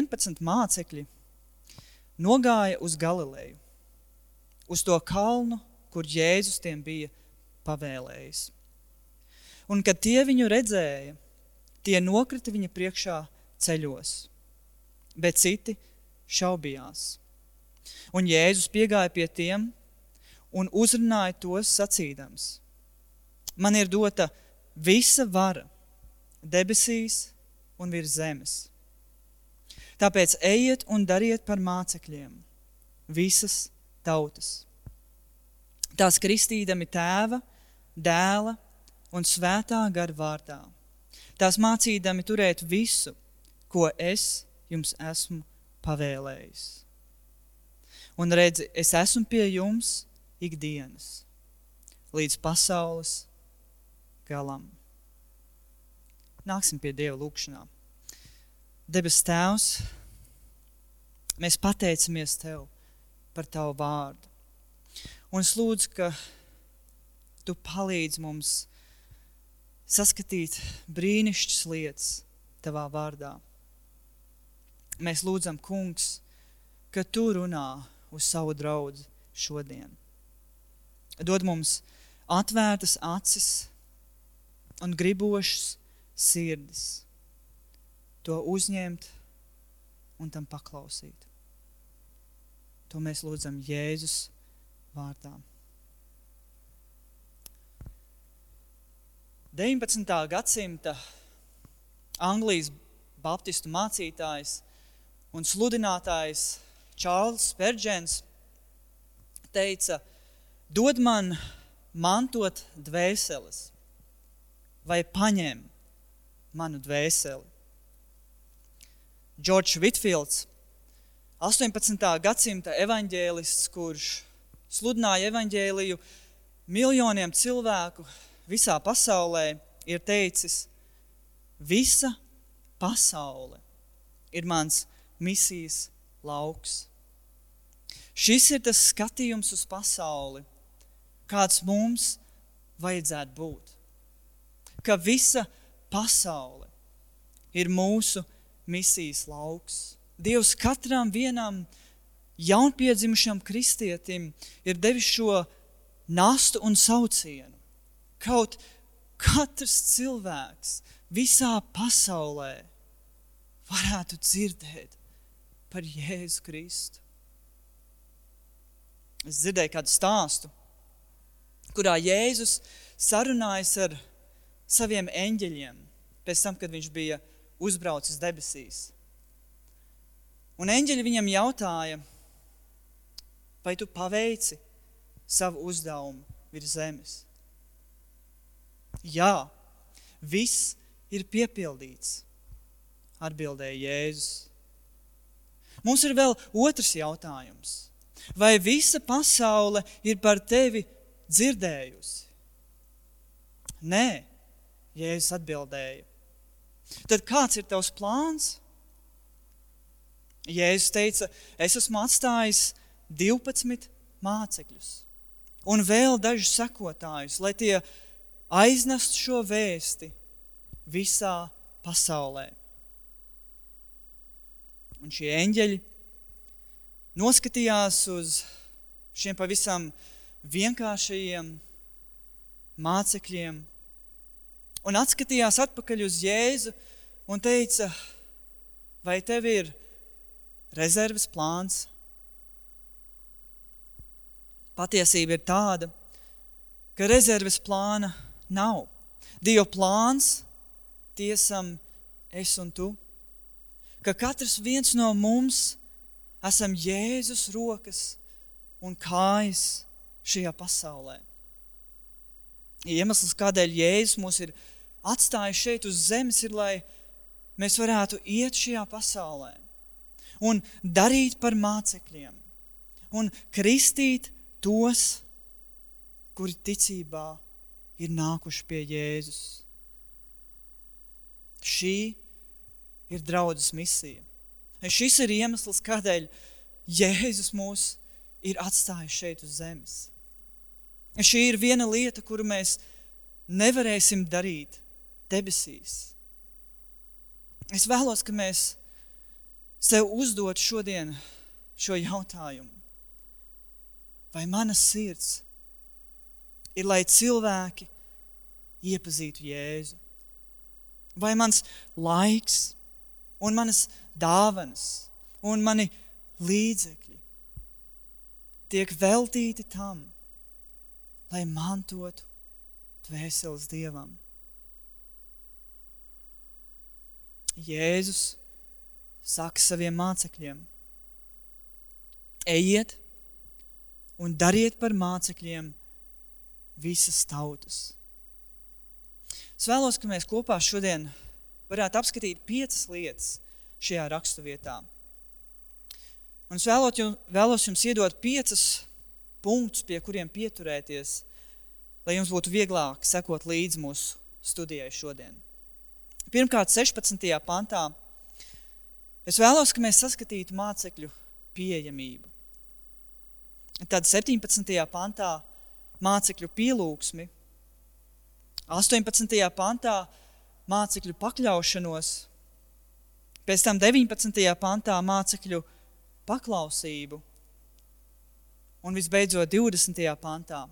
11 mācekļi nogāja uz Galileju, uz to kalnu, kur Jēzus tiem bija pavēlējis. Un kad tie viņu redzēja, tie nokrita viņa priekšā ceļos, bet citi šaubījās. Un Jēzus piegāja pie tiem un uzrunāja tos sacīdams: Man ir dota visa vara debesīs un virs zemes. Tāpēc ejiet un dariet par mācekļiem visas tautas. Tās kristīdami tēva, dēla un svētā gara vārdā. Tās mācīdami turēt visu, ko es jums esmu pavēlējis. Un redzi, es esmu pie jums ikdienas, līdz pasaules galam. Nāksim pie Dieva lūkšanā. Debes Tēvs, mēs pateicamies Tev par Tavu vārdu. Un es lūdzu, ka Tu palīdzi mums saskatīt brīnišķīgas lietas Tavā vārdā. Mēs lūdzam, Kungs, ka Tu runā uz savu draugu šodien. Dod mums atvērtas acis un gribošas sirdis, to uzņemt un tam paklausīt. To mēs lūdzam Jēzus vārdā. 19. gadsimta Anglijas baptistu mācītājs un sludinātājs Čārls Spērģens teica, dod man mantot dvēseles vai paņem manu dvēseli. Džordžs Vitfields, 18. gadsimta evaņģēlists, kurš sludināja evaņģēliju miljoniem cilvēku visā pasaulē, ir teicis, visa pasaule ir mans misijas lauks. Šis ir tas skatījums uz pasauli, kāds mums vajadzētu būt. Ka visa pasaule ir mūsu misijas lauks. Dievs katram vienam jaunpiedzimušam kristietim ir devis šo nastu un saucienu. Kaut katrs cilvēks visā pasaulē varētu dzirdēt par Jēzu Kristu. Es dzirdēju kādu stāstu, kurā Jēzus sarunājas ar saviem eņģeļiem pēc tam, kad viņš bija uzbraucis debesīs. Un eņģeļi viņam jautāja, vai tu paveici savu uzdevumu virs zemes? Jā, viss ir piepildīts, atbildēja Jēzus. Mums ir vēl otrs jautājums. Vai visa pasaule ir par tevi dzirdējusi? Nē, Jēzus atbildēja. Tad kāds ir tavs plāns? Jēzus teica, es esmu atstājis 12 mācekļus un vēl dažus sekotājus, lai tie aiznestu šo vēsti visā pasaulē. Un šie eņģeļi noskatījās uz šiem pavisam vienkāršajiem mācekļiem un atskatījās atpakaļ uz Jēzu un teica, vai tev ir rezerves plāns? Patiesība ir tāda, ka rezerves plāna nav. Dieva plāns tiesam es un tu, ka katrs viens no mums esam Jēzus rokas un kājas šajā pasaulē. Iemesls, kādēļ Jēzus mūs ir atstājis šeit uz zemes, ir, lai mēs varētu iet šajā pasaulē un darīt par mācekļiem un kristīt tos, kuri ticībā ir nākuši pie Jēzus. Šī ir draudzes misija. Šis ir iemesls, kādēļ Jēzus mūs ir atstājis šeit uz zemes. Šī ir viena lieta, kuru mēs nevarēsim darīt debesīs. Es vēlos, ka mēs sev uzdot šodien šo jautājumu. Vai mana sirds ir, lai cilvēki iepazītu Jēzu? Vai mans laiks un manas dāvanas un mani līdzekļi tiek veltīti tam, lai mantotu dvēseles dievam? Jēzus saka saviem mācekļiem: Ejiet un dariet par mācekļiem visas tautas. Es vēlos, ka mēs kopā šodien varētu apskatīt piecas lietas šajā raksturvietā. Un es vēlot jums, vēlos jums iedot piecas punktus, pie kuriem pieturēties, lai jums būtu vieglāk sekot līdzi mūsu studijai šodien. Pirmkārt, 16. pantā es vēlos, ka mēs saskatītu mācekļu pieejamību. Tad 17. pantā mācekļu pielūgsmi, 18. pantā mācekļu pakļaušanos, pēc tam 19. pantā mācekļu paklausību un visbeidzot 20. pantā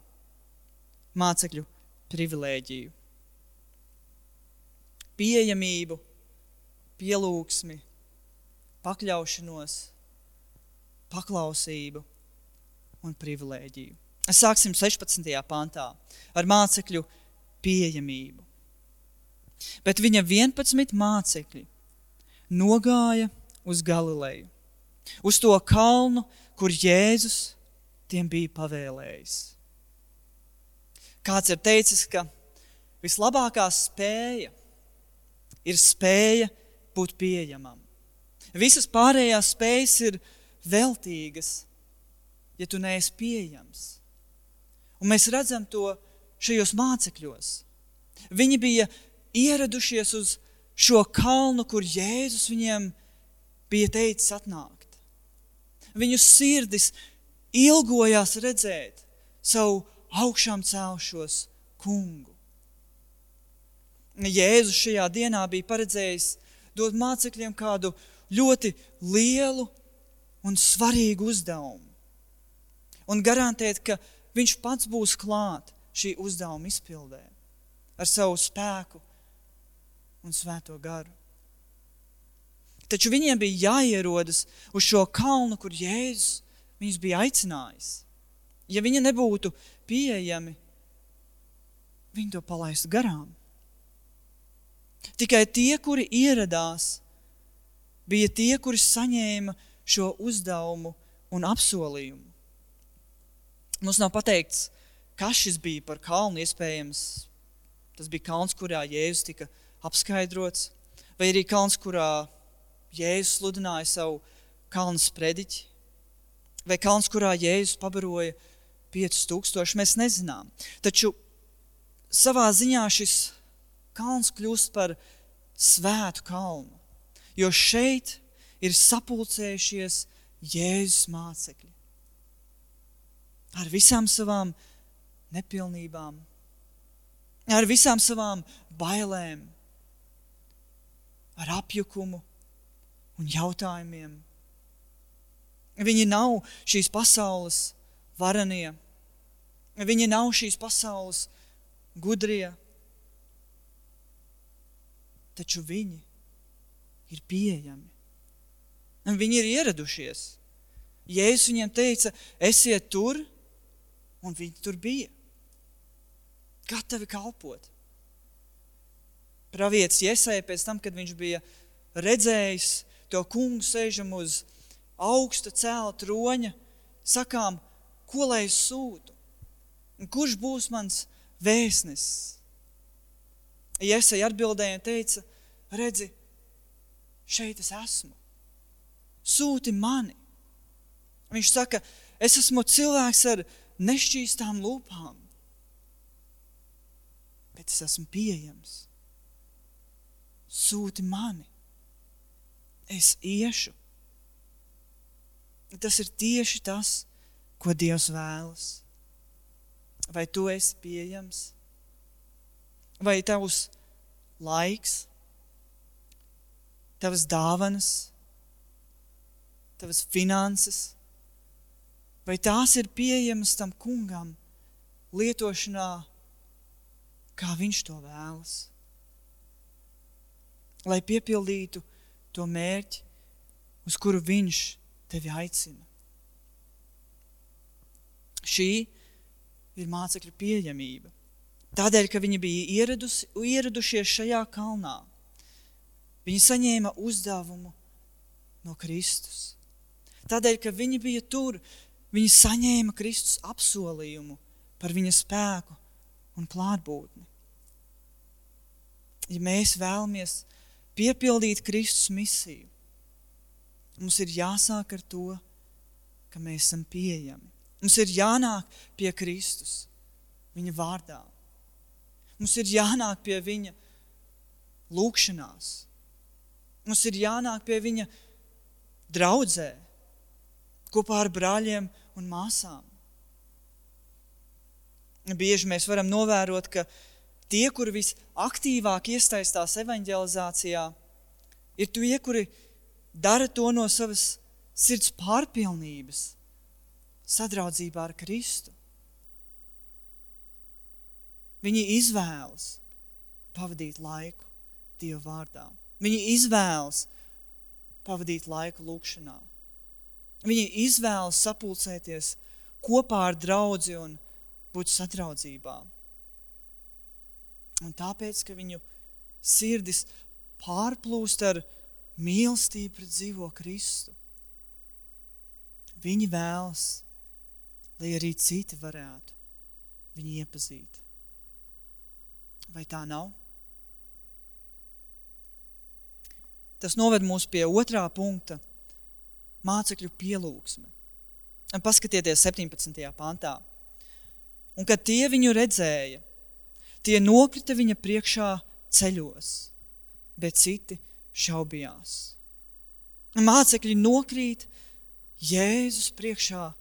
mācekļu privilēģiju pieejamību, pielūgsmi, pakļaušanos, paklausību un privilēģiju. Sāksim 16. pantā ar mācekļu pieejamību. Bet viņa 11 mācekļi nogāja uz Galileju, uz to kalnu, kur Jēzus tiem bija pavēlējis. Kāds ir teicis, ka vislabākā spēja ir spēja būt pieejamam. Visas pārējās spējas ir veltīgas, ja tu neesi pieejams. Un mēs redzam to šajos mācekļos. Viņi bija ieradušies uz šo kalnu, kur Jēzus viņiem bija teicis atnākt. Viņu sirdis ilgojās redzēt savu augšām celšos kungu. Jēzus šajā dienā bija paredzējis dot mācekļiem kādu ļoti lielu un svarīgu uzdevumu. Un garantēt, ka viņš pats būs klāt šī uzdevuma izpildē ar savu spēku un svēto garu. Taču viņiem bija jāierodas uz šo kalnu, kur Jēzus viņus bija aicinājis. Ja viņi nebūtu pieejami, viņi to palaistu garām. Tikai tie, kuri ieradās, bija tie, kuri saņēma šo uzdevumu un apsolījumu. Mums nav pateikts, kas šis bija par kalnu. Iespējams, tas bija kalns, kurā Jēzus tika apskaidrots, vai arī kalns, kurā Jēzus sludināja savu kalnu sprediķi, vai kalns, kurā Jēzus pabaroja 5000. Mēs nezinām. Taču savā ziņā šis kalns kļūst par svētu kalnu, jo šeit ir sapulcējušies Jēzus mācekļi. Ar visām savām nepilnībām, ar visām savām bailēm, ar apjukumu un jautājumiem. Viņi nav šīs pasaules varanie, viņi nav šīs pasaules gudrie taču viņi ir pieejami. Un viņi ir ieradušies. Jēzus viņiem teica, esiet tur, un viņi tur bija. Gatavi kalpot. Pravietis Iesai pēc tam, kad viņš bija redzējis to kungu sēžam uz augsta cēla troņa, sakām, ko lai es sūtu? Un kurš būs mans vēstnesis? Iesai atbildēja un teica, redzi, šeit es esmu. Sūti mani. Viņš saka, es esmu cilvēks ar nešķīstām lūpām, bet es esmu pieejams. Sūti mani. Es iešu. Tas ir tieši tas, ko Dievs vēlas. Vai tu esi pieejams? Vai tavs laiks, tavas dāvanas, tavas finanses, vai tās ir pieejamas tam kungam lietošanā, kā viņš to vēlas. Lai piepildītu to mērķi, uz kuru viņš tevi aicina. Šī ir mācekļu pieejamība. Tādēļ, ka viņi bija ieradus, ieradušies šajā kalnā, viņi saņēma uzdevumu no Kristus. Tādēļ, ka viņi bija tur, viņi saņēma Kristus apsolījumu par viņa spēku un klātbūtni. Ja mēs vēlamies piepildīt Kristus misiju, mums ir jāsāk ar to, ka mēs esam pieejami. Mums ir jānāk pie Kristus viņa vārdā. Mums ir jānāk pie viņa lūgšanās. Mums ir jānāk pie viņa draudzē, kopā ar brāļiem un māsām. Bieži mēs varam novērot, ka tie, kuri visaktīvāk iesaistās evanģelizācijā, ir tie, kuri dara to no savas sirds pārpilnības, sadraudzībā ar Kristu. Viņi izvēlas pavadīt laiku Dieva vārdā. Viņi izvēlas pavadīt laiku lūkšanā. Viņi izvēlas sapulcēties kopā ar draugu un būt sadraudzībā. Un tāpēc, ka viņu sirdis pārplūst ar mīlestību pret dzīvo Kristu, viņi vēlas, lai arī citi varētu viņu iepazīt. Vai tā nav? Tas noved mūs pie otrā punkta - mācekļu pielūgsme. Paskatieties 17. pantā. Un kad tie viņu redzēja, tie nokrita viņa priekšā ceļos, bet citi šaubījās. Mācekļi nokrīt Jēzus priekšā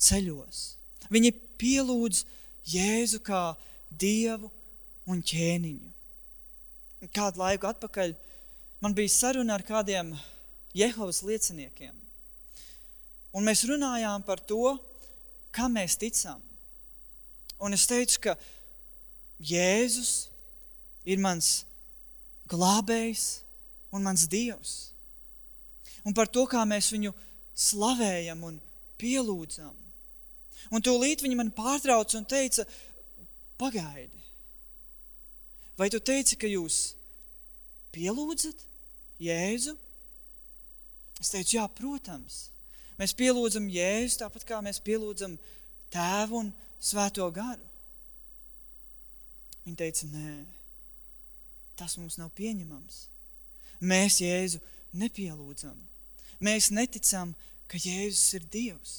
ceļos. Viņi pielūdz Jēzu kā Dievu un ķēniņu. Kādu laiku atpakaļ man bija saruna ar kādiem Jehovas lieciniekiem. Un mēs runājām par to, kam mēs ticam. Un es teicu, ka Jēzus ir mans glābējs un mans dievs. Un par to, kā mēs viņu slavējam un pielūdzam. Un tūlīt viņi man pārtrauca un teica, pagaidi, Vai tu teici, ka jūs pielūdzat Jēzu? Es teicu, jā, protams. Mēs pielūdzam Jēzu tāpat kā mēs pielūdzam Tēvu un Svēto garu. Viņa teica, nē, tas mums nav pieņemams. Mēs Jēzu nepielūdzam. Mēs neticam, ka Jēzus ir Dievs.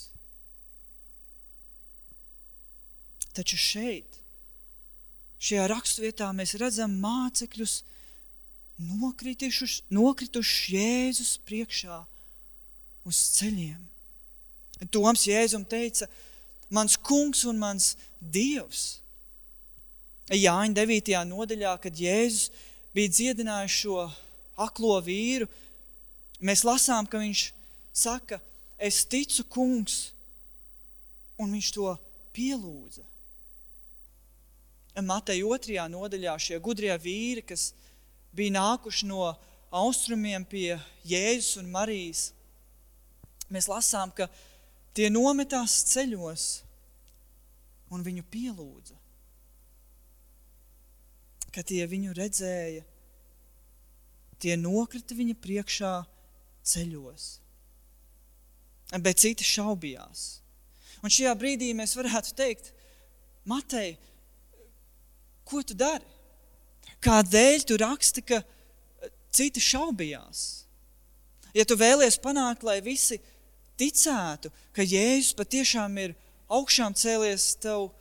Taču šeit Šajā raksturvietā mēs redzam mācekļus nokritušus, Jēzus priekšā uz ceļiem. Toms Jēzum teica, mans kungs un mans dievs. Jāņa 9. nodaļā, kad Jēzus bija dziedinājis šo aklo vīru, mēs lasām, ka viņš saka, es ticu kungs, un viņš to pielūdza. Mateja otrajā nodaļā šie gudrie vīri, kas bija nākuši no austrumiem pie Jēzus un Marijas, mēs lasām, ka tie nometās ceļos un viņu pielūdza. Kad tie viņu redzēja, tie nokrita viņa priekšā ceļos. Bet citi šaubījās. Un šajā brīdī mēs varētu teikt, Matei, Ko tu dari? Kādēļ tu raksti, ka eh, citi šaubījās? Ja tu vēlies panākt, lai visi ticētu, ka Jēzus patiešām ir augšām cēlies, tev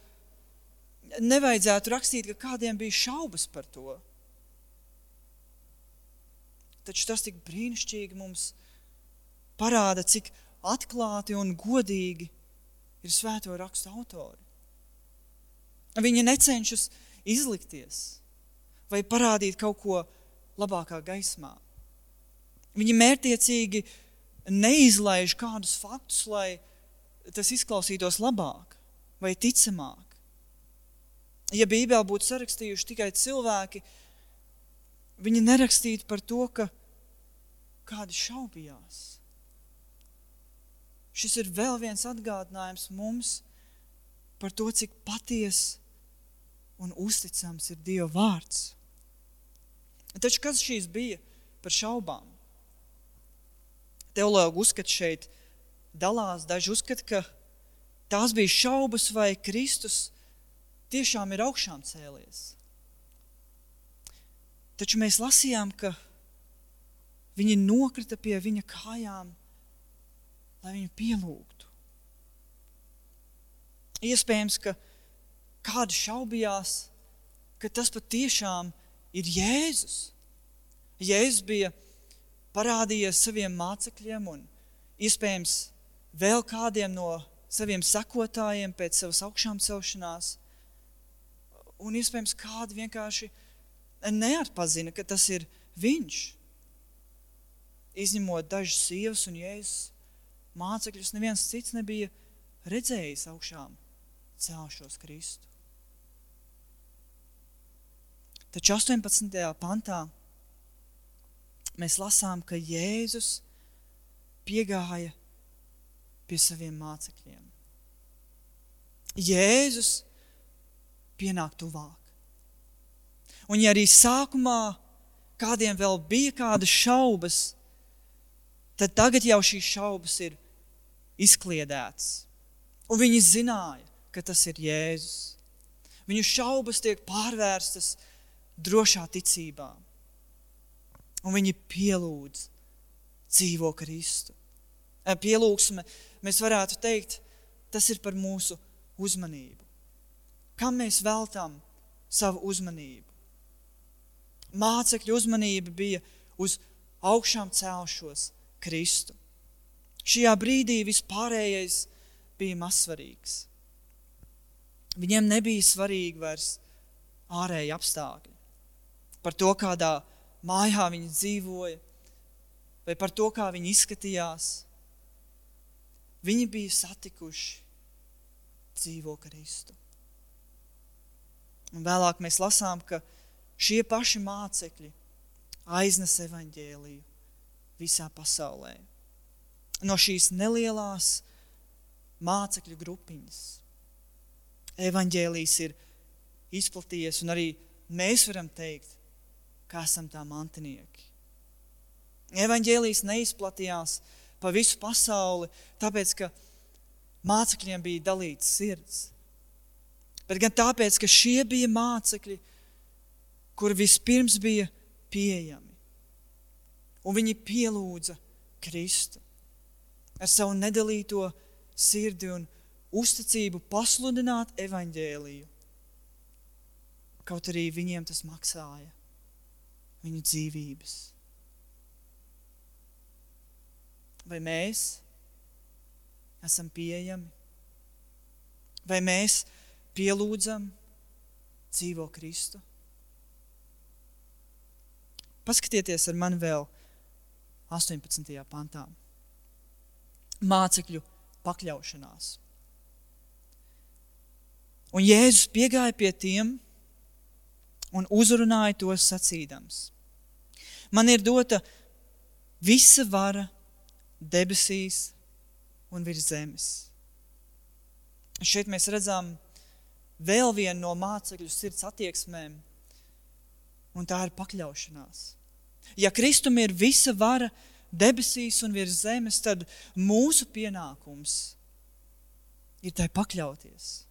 nevajadzētu rakstīt, ka kādiem bija šaubas par to. Taču tas tik brīnišķīgi mums parāda, cik atklāti un godīgi ir svēto rakstu autori. Viņi necenšas izlikties vai parādīt kaut ko labākā gaismā. Viņi mērtiecīgi neizlaiž kādus faktus, lai tas izklausītos labāk vai ticamāk. Ja Bībelē būtu sarakstījuši tikai cilvēki, viņi nerakstītu par to, ka kādi šaubījās. Šis ir vēl viens atgādinājums mums par to, cik patiesa un uzticams ir Dieva vārds. Taču kas šīs bija par šaubām? Teologi uzskata šeit, dalās daži uzskata, ka tās bija šaubas, vai Kristus tiešām ir augšām cēlies. Taču mēs lasījām, ka viņi nokrita pie viņa kājām, lai viņu pielūgtu. Iespējams, ka kādi šaubījās, ka tas patiešām ir Jēzus. Jēzus bija parādījies saviem mācekļiem un iespējams vēl kādiem no saviem sekotājiem pēc savas augšām celšanās. Un iespējams kādi vienkārši neatpazina, ka tas ir viņš. Izņemot dažas sievas un jēzus mācekļus, neviens cits nebija redzējis augšām celšos Kristu. Taču 18. pantā mēs lasām, ka Jēzus piegāja pie saviem mācekļiem. Jēzus pienāk tuvāk. Un ja arī sākumā kādiem vēl bija kādas šaubas, tad tagad jau šīs šaubas ir izkliedētas. Un viņi zināja, ka tas ir Jēzus. Viņu šaubas tiek pārvērstas drošā ticībā. Un viņi pielūdz dzīvo Kristu. Pielūgsme, mēs varētu teikt, tas ir par mūsu uzmanību. Kam mēs veltām savu uzmanību? Mācekļu uzmanība bija uz augšām celšos Kristu. Šajā brīdī vispārējais bija mazsvarīgs. Viņiem nebija svarīgi vairs ārēji apstākļi. Par to, kādā mājā viņi dzīvoja, vai par to, kā viņi izskatījās. Viņi bija satikuši dzīvo Kristu. Un vēlāk mēs lasām, ka šie paši mācekļi aiznes evaņģēliju visā pasaulē. No šīs nelielās mācekļu grupiņas evaņģēlijs ir izplatījies, un arī mēs varam teikt, ka esam tā mantinieki. Evaņģēlijs neizplatījās pa visu pasauli, tāpēc, ka mācekļiem bija dalīts sirds, bet gan tāpēc, ka šie bija mācekļi, kuri vispirms bija pieejami. Un viņi pielūdza Kristu ar savu nedalīto sirdi un uzticību pasludināt evaņģēliju. Kaut arī viņiem tas maksāja viņu dzīvības. Vai mēs esam pieejami? Vai mēs pielūdzam dzīvo Kristu? Paskatieties ar mani vēl 18. pantā. Mācekļu pakļaušanās. Un Jēzus piegāja pie tiem un uzrunāja tos sacīdams: Man ir dota visa vara debesīs un virs zemes. Šeit mēs redzam vēl vienu no mācekļu sirds attieksmēm, un tā ir pakļaušanās. Ja Kristum ir visa vara debesīs un virs zemes, tad mūsu pienākums ir tai pakļauties.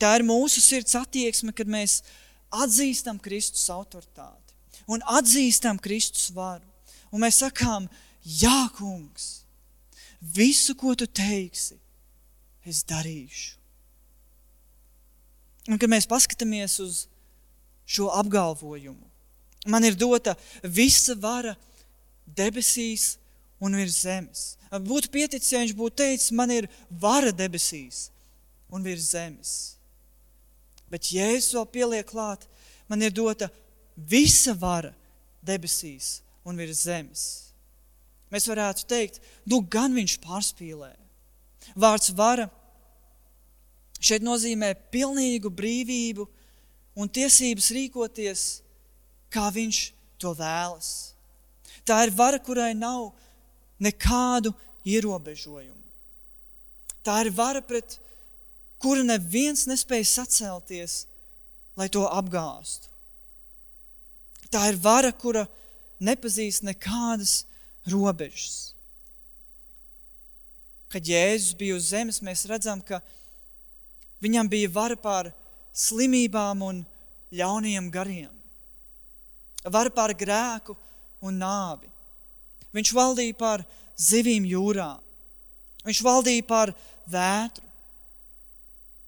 Tā ir mūsu sirds attieksme, kad mēs atzīstam Kristus autoritāti un atzīstam Kristus varu. Un mēs sakām, Jā, kungs, visu, ko tu teiksi, es darīšu. Un kad mēs paskatāmies uz šo apgalvojumu. Man ir dota visa vara debesīs un virs zemes. Būtu pieticis, ja viņš būtu teicis, man ir vara debesīs un virs zemes. Bet Jēzus vēl pieliek klāt, man ir dota visa vara debesīs un virs zemes. mēs varētu teikt, nu gan viņš pārspīlē. Vārds vara šeit nozīmē pilnīgu brīvību un tiesības rīkoties, kā viņš to vēlas. Tā ir vara, kurai nav nekādu ierobežojumu. Tā ir vara, pret kuru neviens nespēja sacelties, lai to apgāstu. Tā ir vara, kura nepazīst nekādas robežas. Kad Jēzus bija uz zemes, mēs redzam, ka viņam bija vara pār slimībām un ļauniem gariem, vara pār grēku un nāvi. Viņš valdīja pār zivīm jūrā, viņš valdīja pār vētru,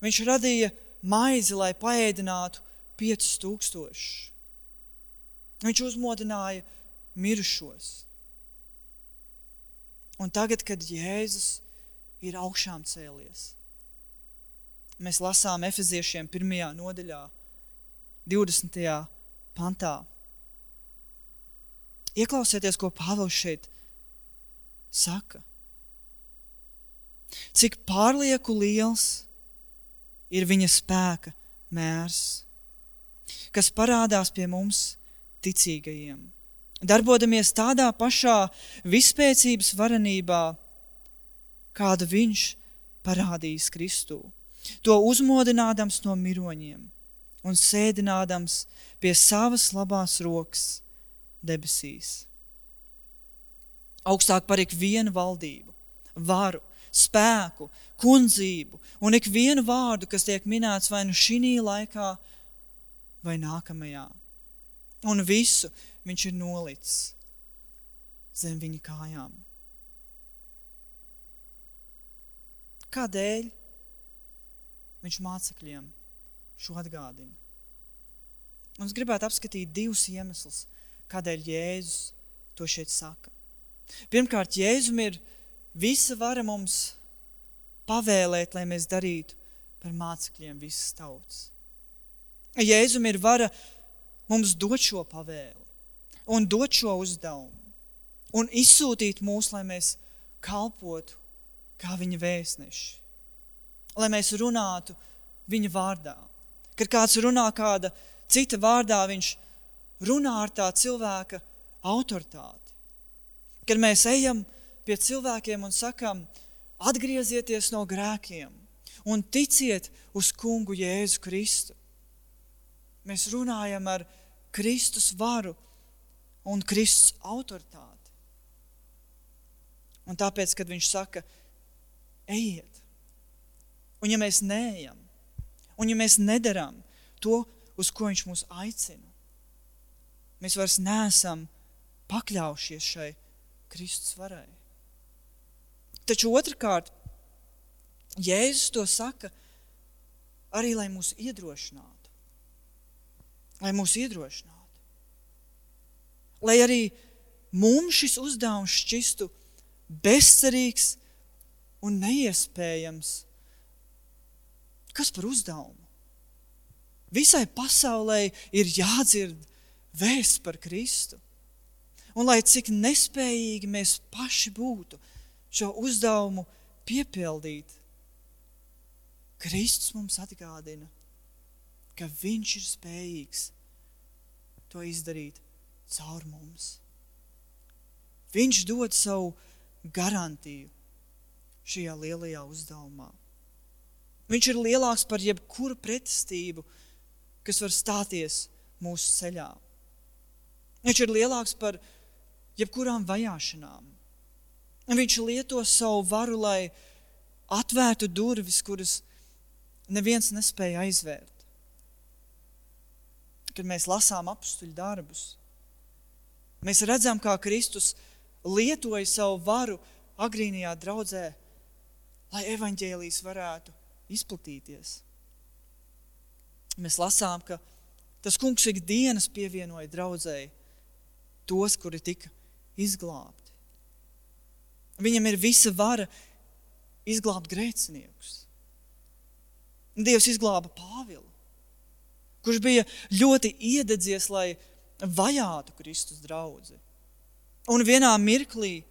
viņš radīja maizi, lai paēdinātu piecus tūkstošus. Viņš uzmodināja mirušos. Un tagad, kad Jēzus ir augšām cēlies, mēs lasām Efeziešiem 1. nodaļā, 20. pantā. Ieklausieties, ko Pāvils šeit saka. Cik pārlieku liels ir viņa spēka mērs, kas parādās pie mums ticīgajiem. Darbodamies tādā pašā vispēcības varenībā, kādu viņš parādījis Kristū, to uzmodinādams no miroņiem un sēdinādams pie savas labās rokas debesīs. Augstāk par ikvienu valdību, varu, spēku, kundzību un ikvienu vārdu, kas tiek minēts vai nu šī laikā, vai nākamajā un visu viņš ir nolicis zem viņa kājām. Kādēļ viņš mācekļiem šo atgādina? Un es gribētu apskatīt divus iemeslus, kādēļ Jēzus to šeit saka. Pirmkārt, Jēzum ir visa vara mums pavēlēt, lai mēs darītu par mācekļiem visas tautas. Jēzum ir vara mums dot šo pavēli un dot šo uzdevumu un izsūtīt mūs, lai mēs kalpotu kā viņa vēstneši, lai mēs runātu viņa vārdā. Kad kāds runā kāda cita vārdā, viņš runā ar tā cilvēka autoritāti. Kad mēs ejam pie cilvēkiem un sakam, atgriezieties no grēkiem un ticiet uz kungu Jēzu Kristu. Mēs runājam ar Kristus varu un Kristus autoritāti. Un tāpēc, kad viņš saka, ejiet, un ja mēs neejam, un ja mēs nedaram to, uz ko viņš mūs aicina, mēs vairs neesam pakļaujušies šai Kristus varai. Taču otrkārt, Jēzus to saka arī, lai mūs iedrošinātu lai mūs iedrošinātu. Lai arī mums šis uzdevums šķistu bezcerīgs un neiespējams. Kas par uzdevumu? Visai pasaulē ir jādzird vēsts par Kristu. Un lai cik nespējīgi mēs paši būtu šo uzdevumu piepildīt, Kristus mums atgādina, ka Viņš ir spējīgs to izdarīt caur mums. Viņš dod savu garantiju šajā lielajā uzdevumā. Viņš ir lielāks par jebkuru pretestību, kas var stāties mūsu ceļā. Viņš ir lielāks par jebkurām vajāšanām. Viņš lieto savu varu, lai atvērtu durvis, kuras neviens nespēja aizvērt kad mēs lasām apstuļu darbus. Mēs redzam, kā Kristus lietoja savu varu agrīnijā draudzē, lai evaņģēlijas varētu izplatīties. Mēs lasām, ka tas kungs ikdienas pievienoja draudzēji tos, kuri tika izglābti. Viņam ir visa vara izglābt grēciniekus. Dievs izglāba Pāvilu kurš bija ļoti iededzies, lai vajātu Kristus draugu. Un vienā mirklī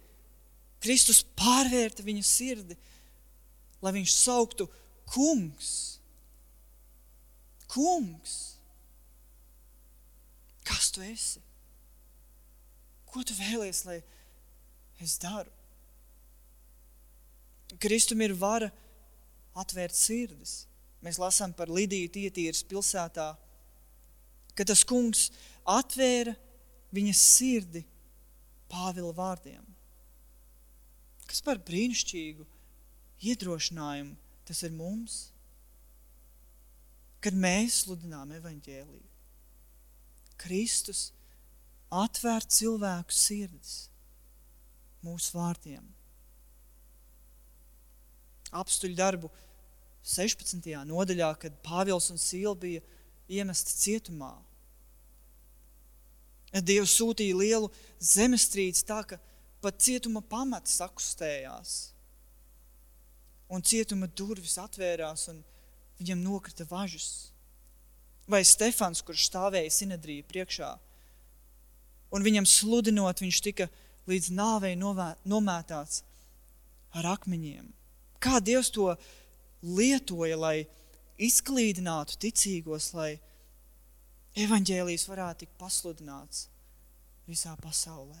Kristus pārvērta viņa sirdi, lai viņš sauktu kungs. Kungs, kas tu esi? Ko tu vēlies, lai es daru? Kristum ir vara atvērt sirdis. Mēs lasām par Lidiju Tietīras pilsētā, ka tas kungs atvēra viņas sirdi Pāvila vārdiem. Kas par brīnišķīgu iedrošinājumu tas ir mums, kad mēs sludinām evaņģēliju. Kristus atvērt cilvēku sirdis mūsu vārdiem. Apstuļu darbu 16. nodaļā, kad Pāvils un Sīla bija iemesti cietumā. Dievs sūtīja lielu zemestrīci tā, ka pat cietuma pamats sakustējās. Un cietuma durvis atvērās un viņam nokrita važas. Vai Stefans, kurš stāvēja Sinedrija priekšā, un viņam sludinot, viņš tika līdz nāvei nomētāts ar akmeņiem. Kā Dievs to lietoja, lai izklīdinātu ticīgos, lai evaņģēlijas varētu tikt pasludināts visā pasaulē.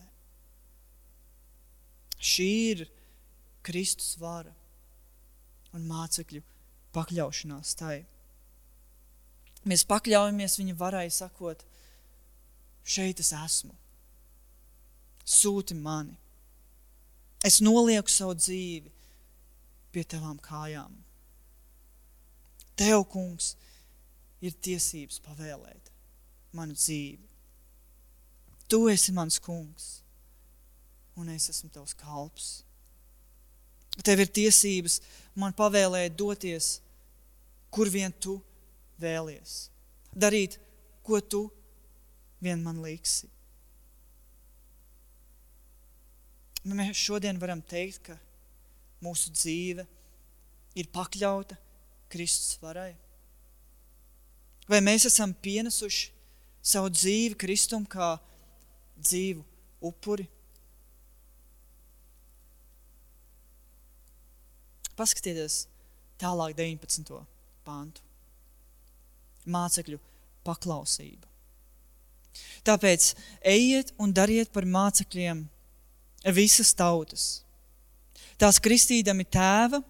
Šī ir Kristus vara un mācekļu pakļaušanās tai. Mēs pakļaujamies viņa varai, sakot, šeit es esmu. Sūti mani. Es nolieku savu dzīvi pie tavām kājām. Tev, kungs, ir tiesības pavēlēt manu dzīvi. Tu esi mans kungs, un es esmu tavs kalps. Tev ir tiesības man pavēlēt doties, kur vien tu vēlies. Darīt, ko tu vien man liksi. Mēs šodien varam teikt, ka mūsu dzīve ir pakļauta Kristus varai. Vai mēs esam pienesuši savu dzīvi Kristum kā dzīvu upuri? Paskatieties tālāk 19. pāntu. Mācekļu paklausība. Tāpēc ejiet un dariet par mācekļiem visas tautas. Tās kristīdami tēva,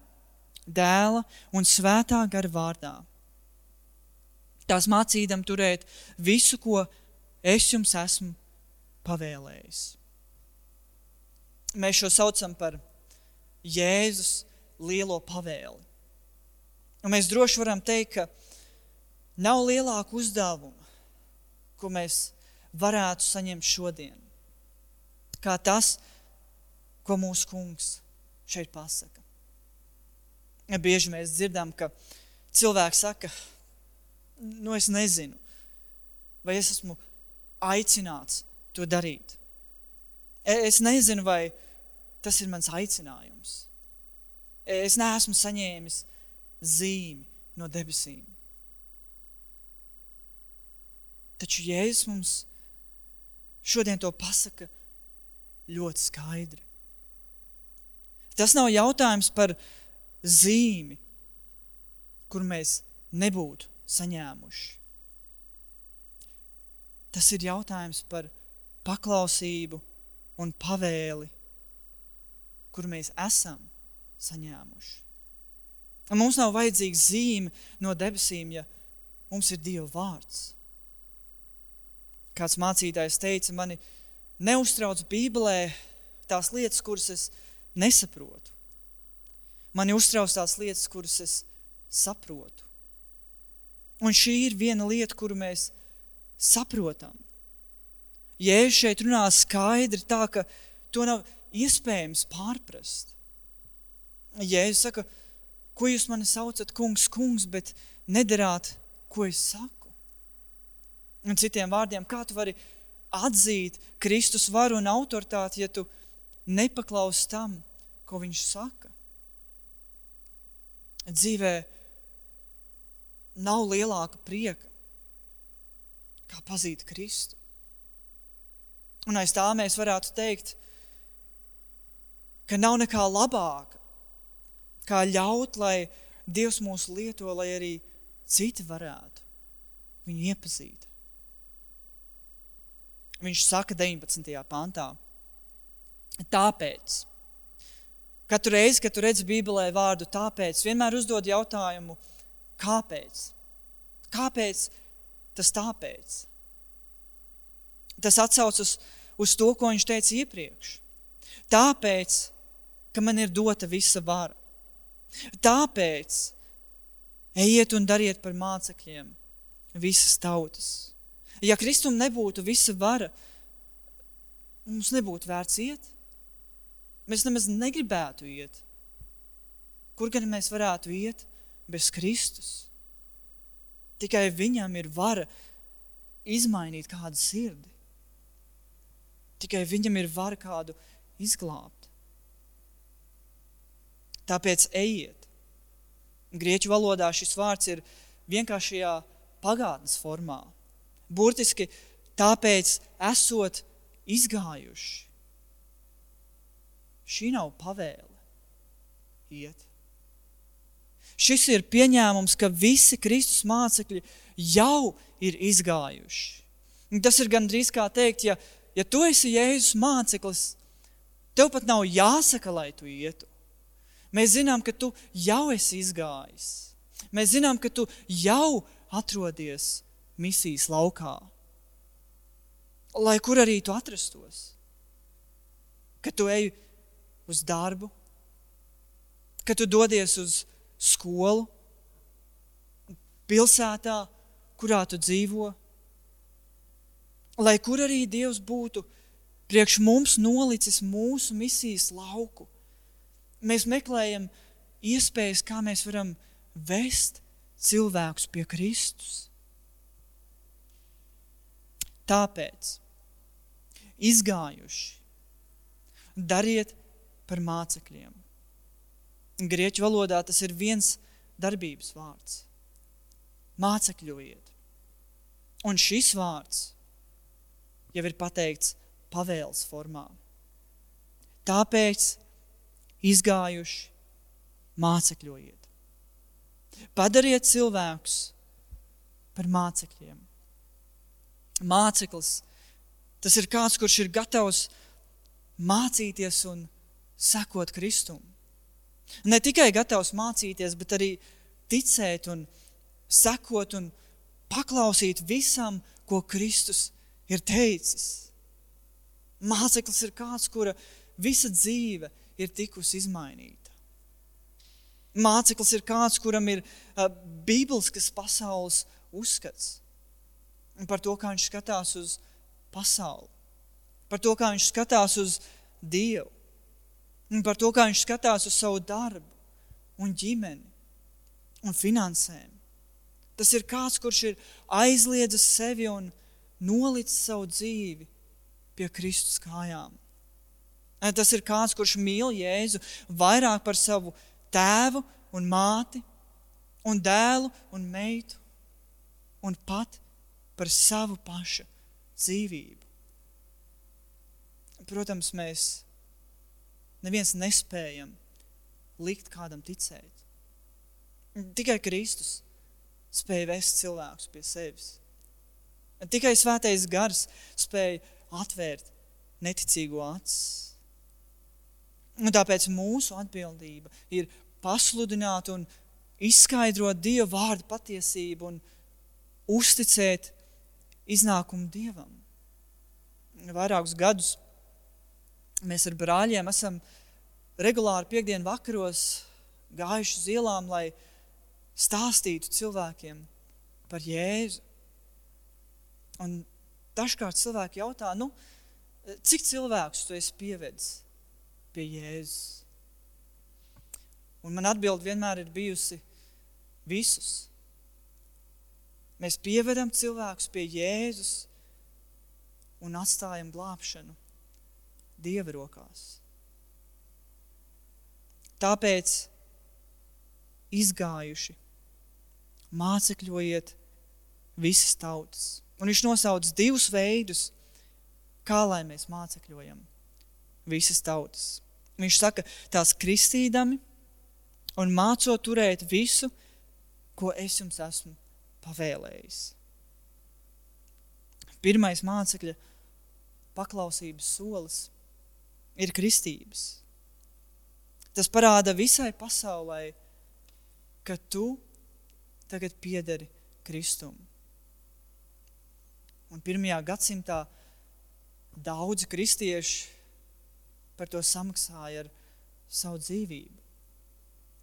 dēla un svētā gara vārdā. Tās mācīdam turēt visu, ko es jums esmu pavēlējis. Mēs šo saucam par Jēzus lielo pavēli. Un mēs droši varam teikt, ka nav lielāka uzdevuma, ko mēs varētu saņemt šodien, kā tas, ko mūsu kungs šeit pasaka. Bieži mēs dzirdam, ka cilvēks saka, nu es nezinu, vai es esmu aicināts to darīt. E, es nezinu, vai tas ir mans aicinājums. Es neesmu saņēmis zīmi no debesīm. Taču Jēzus mums šodien to pasaka ļoti skaidri. Tas nav jautājums par zīmi, kur mēs nebūtu saņēmuši. Tas ir jautājums par paklausību un pavēli, kur mēs esam saņēmuši. Un mums nav vajadzīga zīme no debesīm, ja mums ir Dieva vārds. Kāds mācītājs teica, mani neuztrauc Bībelē tās lietas, kuras es nesaprotu. Mani uztrauc tās lietas, kuras es saprotu. Un šī ir viena lieta, kuru mēs saprotam. Jēzus šeit runā skaidri tā, ka to nav iespējams pārprast. Jēzus saka, ko jūs mani saucat, kungs, kungs, bet nedarāt, ko es saku. Un citiem vārdiem, kā tu vari atzīt Kristus varu un autoritāti, ja tu nepaklausi tam, ko viņš saka? Dzīvē nav lielāka prieka, kā pazīt Kristu. Un aiz tā mēs varētu teikt, ka nav nekā labāka, kā ļaut, lai Dievs mūs lieto, lai arī citi varētu viņu iepazīt. Viņš saka 19. pantā. Tāpēc, katru reizi, kad tu redzi Bībelē vārdu tāpēc, vienmēr uzdod jautājumu, kāpēc? Kāpēc tas tāpēc? Tas atsaucas uz to, ko viņš teica iepriekš. Tāpēc, ka man ir dota visa vara. Tāpēc ejiet un dariet par mācekļiem visas tautas. Ja Kristum nebūtu visa vara, mums nebūtu vērts iet. Mēs nemaz negribētu iet. Kur gan mēs varētu iet bez Kristus? Tikai viņam ir vara izmainīt kādu sirdi. Tikai viņam ir vara kādu izglābt. Tāpēc ejiet. Grieķu valodā šis vārds ir vienkāršajā pagātnes formā. Burtiski tāpēc esot izgājuši. Šī nav pavēle iet. Šis ir pieņēmums, ka visi Kristus mācekļi jau ir izgājuši. Tas ir gandrīz kā teikt, ja, ja tu esi Jēzus māceklis, tev pat nav jāsaka, lai tu ietu. Mēs zinām, ka tu jau esi izgājis. Mēs zinām, ka tu jau atrodies misijas laukā. Lai kur arī tu atrastos. Kad tu ej uz darbu, kad tu dodies uz skolu, pilsētā, kurā tu dzīvo. Lai kur arī Dievs būtu priekš mums nolicis mūsu misijas lauku, mēs meklējam iespējas, kā mēs varam vest cilvēkus pie Kristus. Tāpēc izgājuši, dariet par mācekļiem. Grieķu valodā tas ir viens darbības vārds. Mācekļojiet. Un šis vārds jau ir pateikts pavēles formā. Tāpēc izgājuši, mācekļojiet. Padariet cilvēkus par mācekļiem. Māceklis tas ir kāds, kurš ir gatavs mācīties un sekot Kristum. Ne tikai gatavs mācīties, bet arī ticēt un sekot un paklausīt visam, ko Kristus ir teicis. Māceklis ir kāds, kura visa dzīve ir tikusi izmainīta. Māceklis ir kāds, kuram ir uh, bībeliskas pasaules uzskats par to, kā viņš skatās uz pasauli, par to, kā viņš skatās uz Dievu, par to, kā viņš skatās uz savu darbu un ģimeni un finansēm. Tas ir kāds, kurš ir aizliedzis sevi un nolicis savu dzīvi pie Kristus kājām. Tas ir kāds, kurš mīl Jēzu vairāk par savu tēvu un māti, un dēlu un meitu, un pat par savu pašu dzīvību. Protams, mēs neviens nespējam likt kādam ticēt. Tikai Kristus spēja vest cilvēkus pie sevis. Tikai svētais gars spēja atvērt neticīgo acis. Un tāpēc mūsu atbildība ir pasludināt un izskaidrot Dieva vārdu patiesību un uzticēt iznākumu Dievam. Vairākus gadus mēs ar brāļiem esam regulāri piekdienu vakaros gājuši uz ielām, lai stāstītu cilvēkiem par Jēzu. Un dažkārt cilvēki jautā, nu, cik cilvēkus tu esi pievedis pie Jēzus? Un man atbild vienmēr ir bijusi visus. Mēs pievedam cilvēkus pie Jēzus un atstājam glābšanu Dieva rokās. Tāpēc izgājuši, mācekļojiet visas tautas. Un viņš nosauc divus veidus, kā lai mēs mācekļojam visas tautas. Viņš saka, tās kristīdami un mācot turēt visu, ko es jums esmu pavēlējis. Pirmais mācekļa paklausības solis ir kristības. Tas parāda visai pasaulē, ka tu tagad piederi Kristum. Un pirmajā gadsimtā daudzi kristieši par to samaksāja ar savu dzīvību.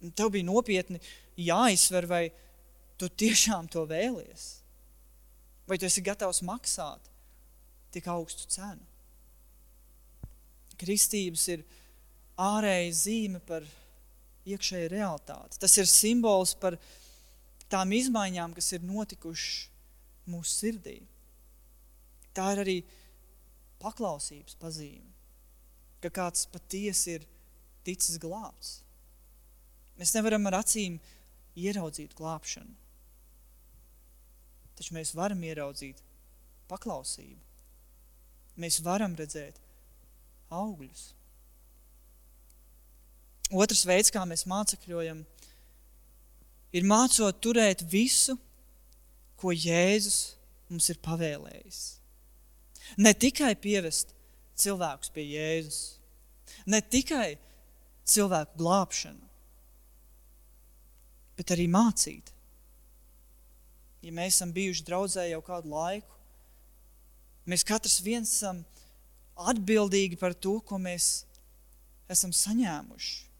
Un tev bija nopietni jāizsver, vai tu tiešām to vēlies. Vai tu esi gatavs maksāt tik augstu cenu? Kristības ir ārēja zīme par iekšēju realitāti. Tas ir simbols par tām izmaiņām, kas ir notikušas mūsu sirdī. Tā ir arī paklausības pazīme, ka kāds patiesi ir ticis glābts. Mēs nevaram ar acīm ieraudzīt glābšanu, taču mēs varam ieraudzīt paklausību. Mēs varam redzēt augļus. Otrs veids, kā mēs mācekļojam, ir mācot turēt visu, ko Jēzus mums ir pavēlējis. Ne tikai pievest cilvēkus pie Jēzus, ne tikai cilvēku glābšanu, bet arī mācīt. Ja mēs esam bijuši draudzē jau kādu laiku, mēs katrs viens esam atbildīgi par to, ko mēs esam saņēmuši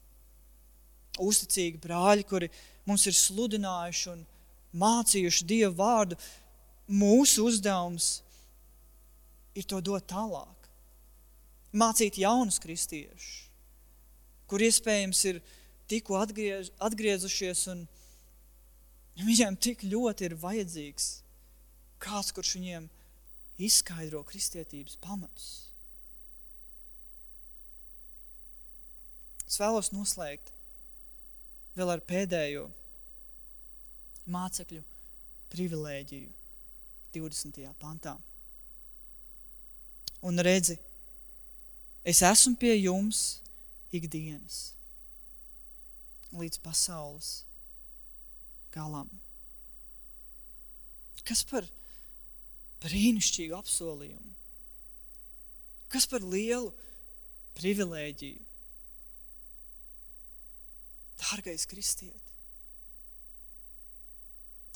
uzticīgi brāļi, kuri mums ir sludinājuši un mācījuši Dievu vārdu, mūsu uzdevums ir to dot tālāk. Mācīt jaunus kristiešus, kur iespējams ir tikko atgriež, atgriezušies un viņiem tik ļoti ir vajadzīgs kāds, kurš viņiem izskaidro kristietības pamatus. Es vēlos noslēgt vēl ar pēdējo mācekļu privilēģiju 20. pantā. Un redzi, es esmu pie jums ikdienas līdz pasaules galam. Kas par brīnišķīgu apsolījumu? Kas par lielu privilēģiju? Dārgais kristieti,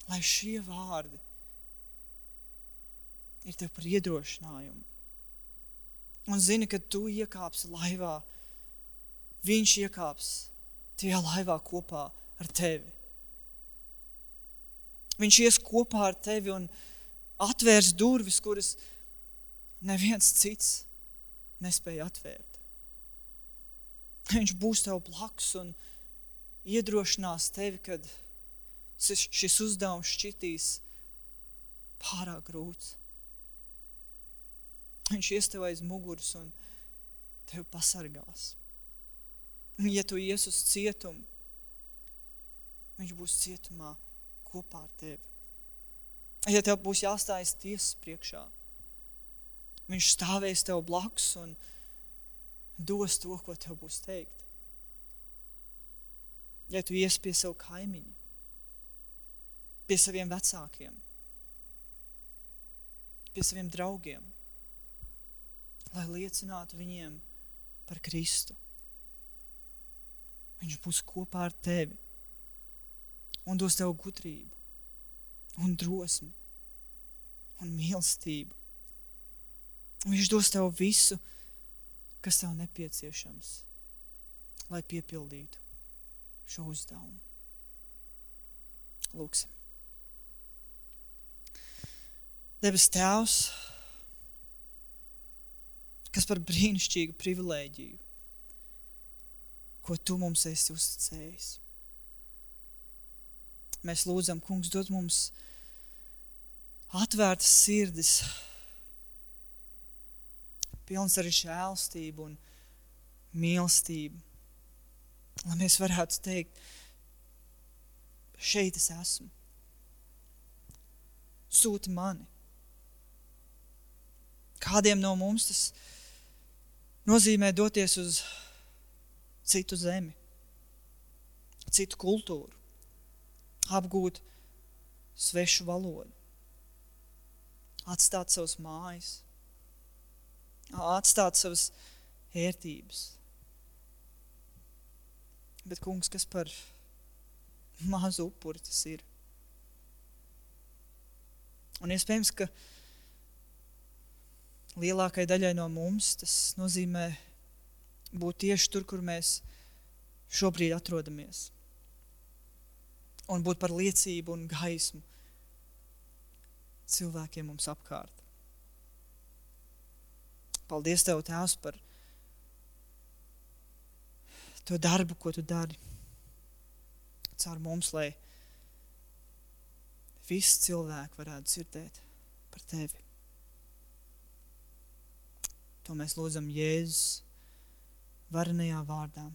lai šie vārdi ir tev par iedrošinājumu. Un zini, ka tu iekāpsi laivā, viņš iekāps tajā laivā kopā ar tevi. Viņš ies kopā ar tevi un atvērs durvis, kuras neviens cits nespēja atvērt. Viņš būs tev blakus un iedrošinās tevi, kad šis uzdevums šķitīs pārāk grūts. Viņš ies tev aiz muguras un tevi pasargās. Ja tu ies uz cietumu, viņš būs cietumā kopā ar tevi. Ja tev būs jāstājas tiesas priekšā, viņš stāvēs tev blakus un dos to, ko tev būs teikt ja tu ies pie savu kaimiņu, pie saviem vecākiem, pie saviem draugiem, lai liecinātu viņiem par Kristu. Viņš būs kopā ar tevi un dos tev gudrību, un drosmi un mīlestību. Un viņš dos tev visu, kas tev nepieciešams, lai piepildītu šo uzdevumu. Lūksim. Debes Tēvs, kas par brīnišķīgu privilēģiju, ko Tu mums esi uzticējis. Mēs lūdzam, Kungs, dod mums atvērtas sirdis, pilns ar žēlstību un mīlestību lai mēs varētu teikt, šeit es esmu. Sūti mani. Kādiem no mums tas nozīmē doties uz citu zemi, citu kultūru, apgūt svešu valodu, atstāt savas mājas, atstāt savas ērtības. Bet, kungs, kas par mazu upuri tas ir? Un iespējams, ka lielākai daļai no mums tas nozīmē būt tieši tur, kur mēs šobrīd atrodamies. Un būt par liecību un gaismu cilvēkiem mums apkārt. Paldies Tev, Tēvs, par to darbu, ko tu dari. Caur mums, lai visi cilvēki varētu dzirdēt par tevi. To mēs lūdzam Jēzus varenajā vārdā.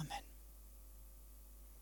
Amen.